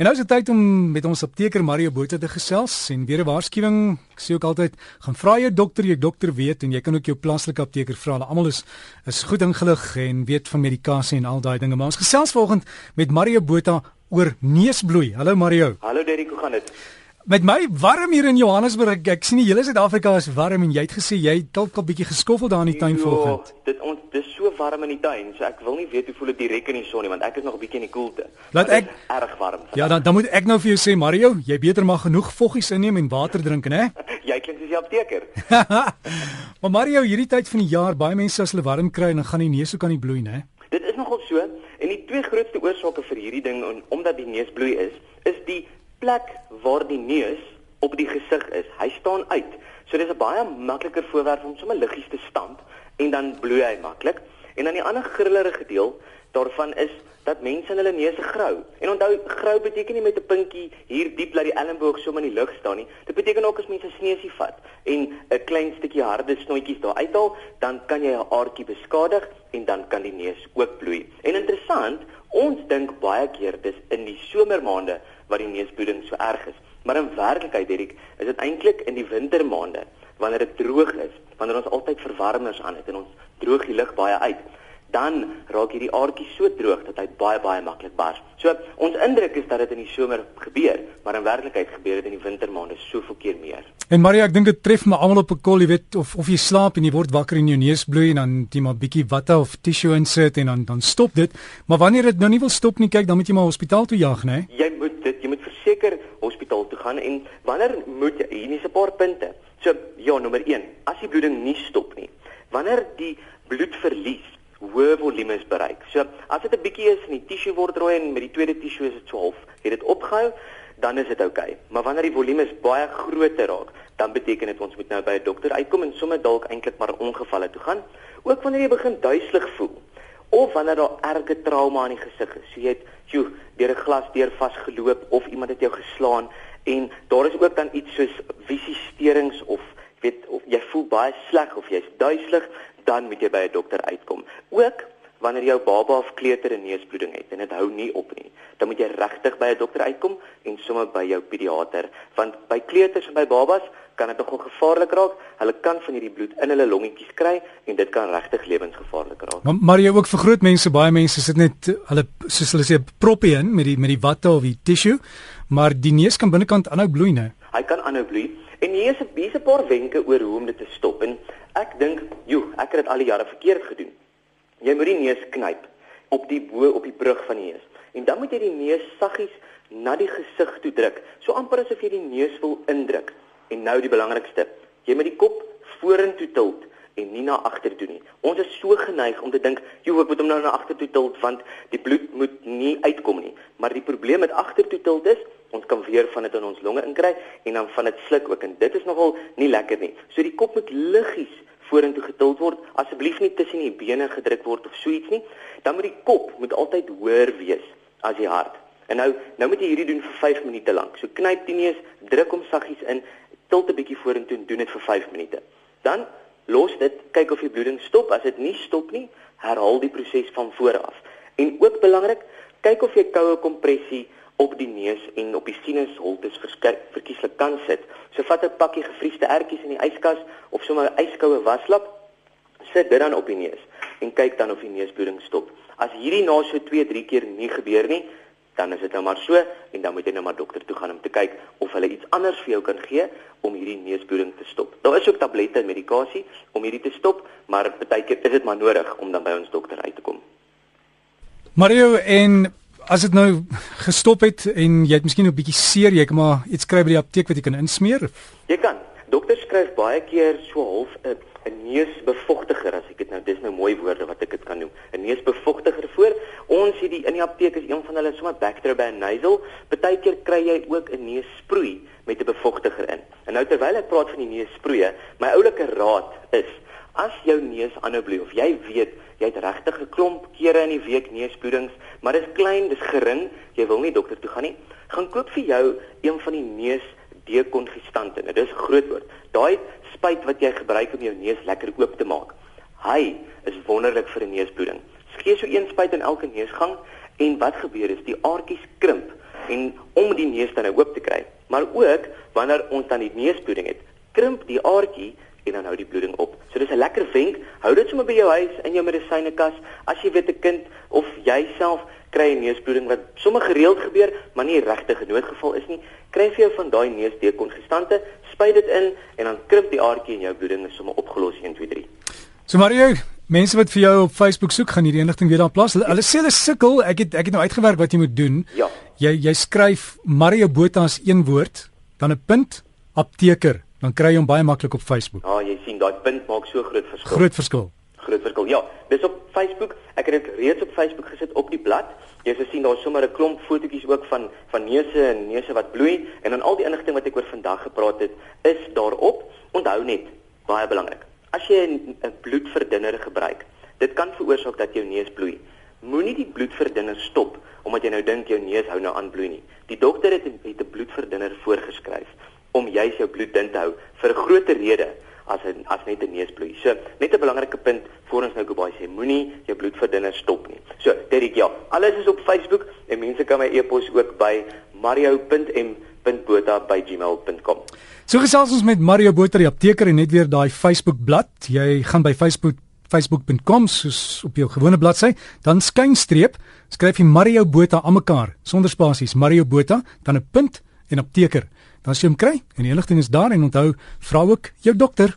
En nou is dit tyd om met ons apteker Mario Botha te gesels en weer 'n waarskuwing. Ek sê ook altyd, gaan vra jou dokter, jy dokter weet en jy kan ook jou plaaslike apteker vra. Almal is is goed ingelig en weet van medikasie en al daai dinge. Maar ons gesels vanoggend met Mario Botha oor neusbloei. Hallo Mario. Hallo Derrick, hoe gaan dit? Met my warm hier in Johannesburg. Ek, sien die hele Suid-Afrika is warm en jy het gesê jy dalk 'n bietjie geskoffel daar in die tuin vanoggend. Dit ons dis so warm in die tuin, so ek wil nie weet hoe voel dit direk in die son nie want ek is nog 'n bietjie in die koelte. Laat ek erg warm. Ja, dan dan moet ek nou vir jou sê Mario, jy beter maar genoeg voggies inneem en water drink, né? jy klink soos 'n apteker. maar Mario, hierdie tyd van die jaar, baie mense as hulle warm kry, dan gaan die neus ook aan die bloei, né? Dit is nogal so en die twee grootste oorsake vir hierdie ding omdat die neus bloei is, is die plek waar die neus op die gesig is. Hy staan uit. So dis 'n baie makliker voorwerp om sommer liggies te stamp en dan bloei hy maklik. En dan die ander grillerige deel daarvan is dat mense hulle neuse grou. En onthou, grou beteken nie met 'n pinkie hier diep laat die elleboog sommer in die lug staan nie. Dit beteken ook as mense sneusie vat en 'n klein stukkie harde snoetjies daar uithaal, dan kan jy 'n aardjie beskadig en dan kan die neus ook bloei. En interessant, ons dink baie keer dis in die somermaande waar die neusbloeding so erg is. Maar in werklikheid, Dirk, is dit eintlik in die wintermaande wanneer dit droog is, wanneer ons altyd verwarmers aan het en ons droog die lug baie uit, dan raak hierdie aardjie so droog dat hy baie baie maklik bars. So ons indruk is dat dit in die somer gebeur, maar in werklikheid gebeur dit in die wintermaande soveel keer meer. En Maria, ek dink dit tref my almal op 'n kol, jy weet, of of jy slaap en jy word wakker en jou neus bloei en dan jy maar bietjie watte of tissue insit en dan dan stop dit. Maar wanneer dit nou nie wil stop nie, kyk, dan moet jy maar hospitaal toe jag, né? Jy moet dit, jy moet verseker hospitaal toe gaan en wanneer moet jy hier is 'n paar punte. So ja, nommer 1, as die bloeding nie stop nie. Wanneer die bloedverlies hoë volumes bereik. So as dit 'n bietjie is en die tissue word rooi en met die tweede tissue is dit so half, het dit opgehou, dan is dit oukei. Okay. Maar wanneer die volumes baie groter raak, dan beteken dit ons moet nou by 'n dokter uitkom en sommer dalk eintlik maar ongevalle toe gaan. Ook wanneer jy begin duiselig voel of wanneer daar erge trauma aan die gesig is. So jy het joe, deur 'n glasdeur vasgeloop of iemand het jou geslaan en daar is ook dan iets soos visiesterings of weet of jy voel baie sleg of jy's duiselig, dan moet jy by 'n dokter uitkom. Ook wanneer jou baba of kleuter 'n neusbloeding het en dit hou nie op nie, dan moet jy regtig by 'n dokter uitkom en sommer by jou pediater, want by kleuters en by babas kan dit nogal gevaarlik raak. Hulle kan van hierdie bloed in hulle longetjies kry en dit kan regtig lewensgevaarlik raak. Maar, maar jy ook vir groot mense, baie mense sit net hulle soos hulle sê proppie in met die met die watte of die tissue, maar die neus kan binnekant aanhou bloei nou. Hy kan aanhou bloei en hier is 'n bietjie 'n paar wenke oor hoe om dit te stop en ek dink, joe, ek het dit al die jare verkeerd gedoen. Jy moet die neus knyp op die bo op die brug van die neus. En dan moet jy die neus saggies na die gesig toe druk, so amper asof jy die neus wil indruk. En nou die belangrikste, jy moet die kop vorentoe tilt en nie na agter toe nie. Ons is so geneig om te dink, "Joe, ek moet hom nou na agter toe tilt want die bloed moet nie uitkom nie." Maar die probleem met agter toe tilt is, ons kan weer van dit in ons longe inkry en dan van dit sluk ook en dit is nogal nie lekker nie. So die kop moet liggies vorentoe getild word, asseblief nie tussen die bene gedruk word of so iets nie. Dan moet die kop moet altyd hoër wees as die hart. En nou nou moet jy hierdie doen vir 5 minute lank. So knyp die neus, druk hom saggies in, tilt 'n bietjie vorentoe en doen dit vir 5 minute. Dan los dit, kyk of die bloeding stop. As dit nie stop nie, herhaal die proses van voor af. En ook belangrik, kyk of jy koue kompressie op die neus en op die sinusholtes verkieslik kan sit. So vat 'n pakkie gevriesde ertjies in die yskas of sommer 'n yskoue waslap, sit dit dan op die neus en kyk dan of die neusbloeding stop. As hierdie na so 2-3 keer nie gebeur nie, dan is dit nou maar so en dan moet jy nou maar dokter toe gaan om te kyk of hulle iets anders vir jou kan gee om hierdie neusbloeding te stop. Daar is ook tablette en medikasie om hierdie te stop, maar baie keer is dit maar nodig om dan by ons dokter uit te kom. Mario en as dit nou gestop het en jy het miskien 'n bietjie seer, jy kan maar iets kry by die apteek wat jy kan insmeer. Jy kan. Dokter skryf baie keer so half 'n 'n neusbevochtiger as ek dit nou dis nou mooi woorde wat ek dit kan noem. 'n Neusbevochtiger voor. Ons het die in die apteek is een van hulle sommer Bactrim nasal. Partykeer kry jy ook 'n neussproei met 'n bevochtiger in. En nou terwyl ek praat van die neussproeie, my oulike raad is as jou neus aanhou bloei of jy weet jy het regtig 'n klomp kere in die week neusbloedings, maar dit is klein, dis gering, jy wil nie dokter toe gaan nie, gaan koop vir jou een van die neus dekongestante. Nou dis 'n groot woord. Daai spuit wat jy gebruik om jou neus lekker oop te maak. Hy is wonderlik vir 'n neusbloeding. Gee so een spuit in elke neusgang en wat gebeur is die aardjies krimp en om die neus dan nou oop te kry. Maar ook wanneer ons dan die neusbloeding het, krimp die aardjie en dan hou die bloeding op. So dis 'n lekker wenk. Hou dit sommer by jou huis in jou medisynekas as jy weet 'n kind of jouself kry 'n neusbloeding wat sommer gereeld gebeur, maar nie regtig 'n noodgeval is nie. Kry vir jou van daai neusdekongestante, spuit dit in en dan krimp die aardjie en jou bloeding is sommer opgelos 1 2 3. So Mario, mense wat vir jou op Facebook soek, gaan hierdie inligting weer daar plaas. Hulle, hulle sê hulle sukkel. Ek het ek het nou uitgewerk wat jy moet doen. Ja. Jy jy skryf Mario Botha as een woord, dan 'n punt, apteker dan kry jy hom baie maklik op Facebook. Ja, jy sien daai punt maak so groot verskil. Groot verskil. Groot verskil. Ja, dis op Facebook. Ek het dit reeds op Facebook gesit op die blad. Jy sal sien daar's sommer 'n klomp fotootjies ook van van neuse en neuse wat bloei en dan al die inligting wat ek oor vandag gepraat het, is daarop. Onthou net, baie belangrik. As jy 'n bloedverdunner gebruik, dit kan veroorsaak dat jou neus bloei. Moenie die bloedverdunner stop omdat jy nou dink jou neus hou nou aan bloei nie. Die dokter het 'n bloedverdunner voorgeskryf om juis jou bloed dun te hou vir 'n groter rede as 'n as net 'n neusbloei. So, net 'n belangrike punt voor ons nou Gobaie sê, moenie jou bloedverdunner stop nie. So, Derek, ja, alles is op Facebook en mense kan my e-pos ook by mario.m.botha@gmail.com. So gesels ons met Mario Botha die apteker en net weer daai Facebook bladsy. Jy gaan by Facebook facebook.com soos op jou gewone bladsy, dan skynstreep, skryf jy Mario Botha aan mekaar sonder spasies, Mario Botha, dan 'n punt en apteker. Dan jy hom kry en die inligting is daar en onthou, vra ook jou dokter.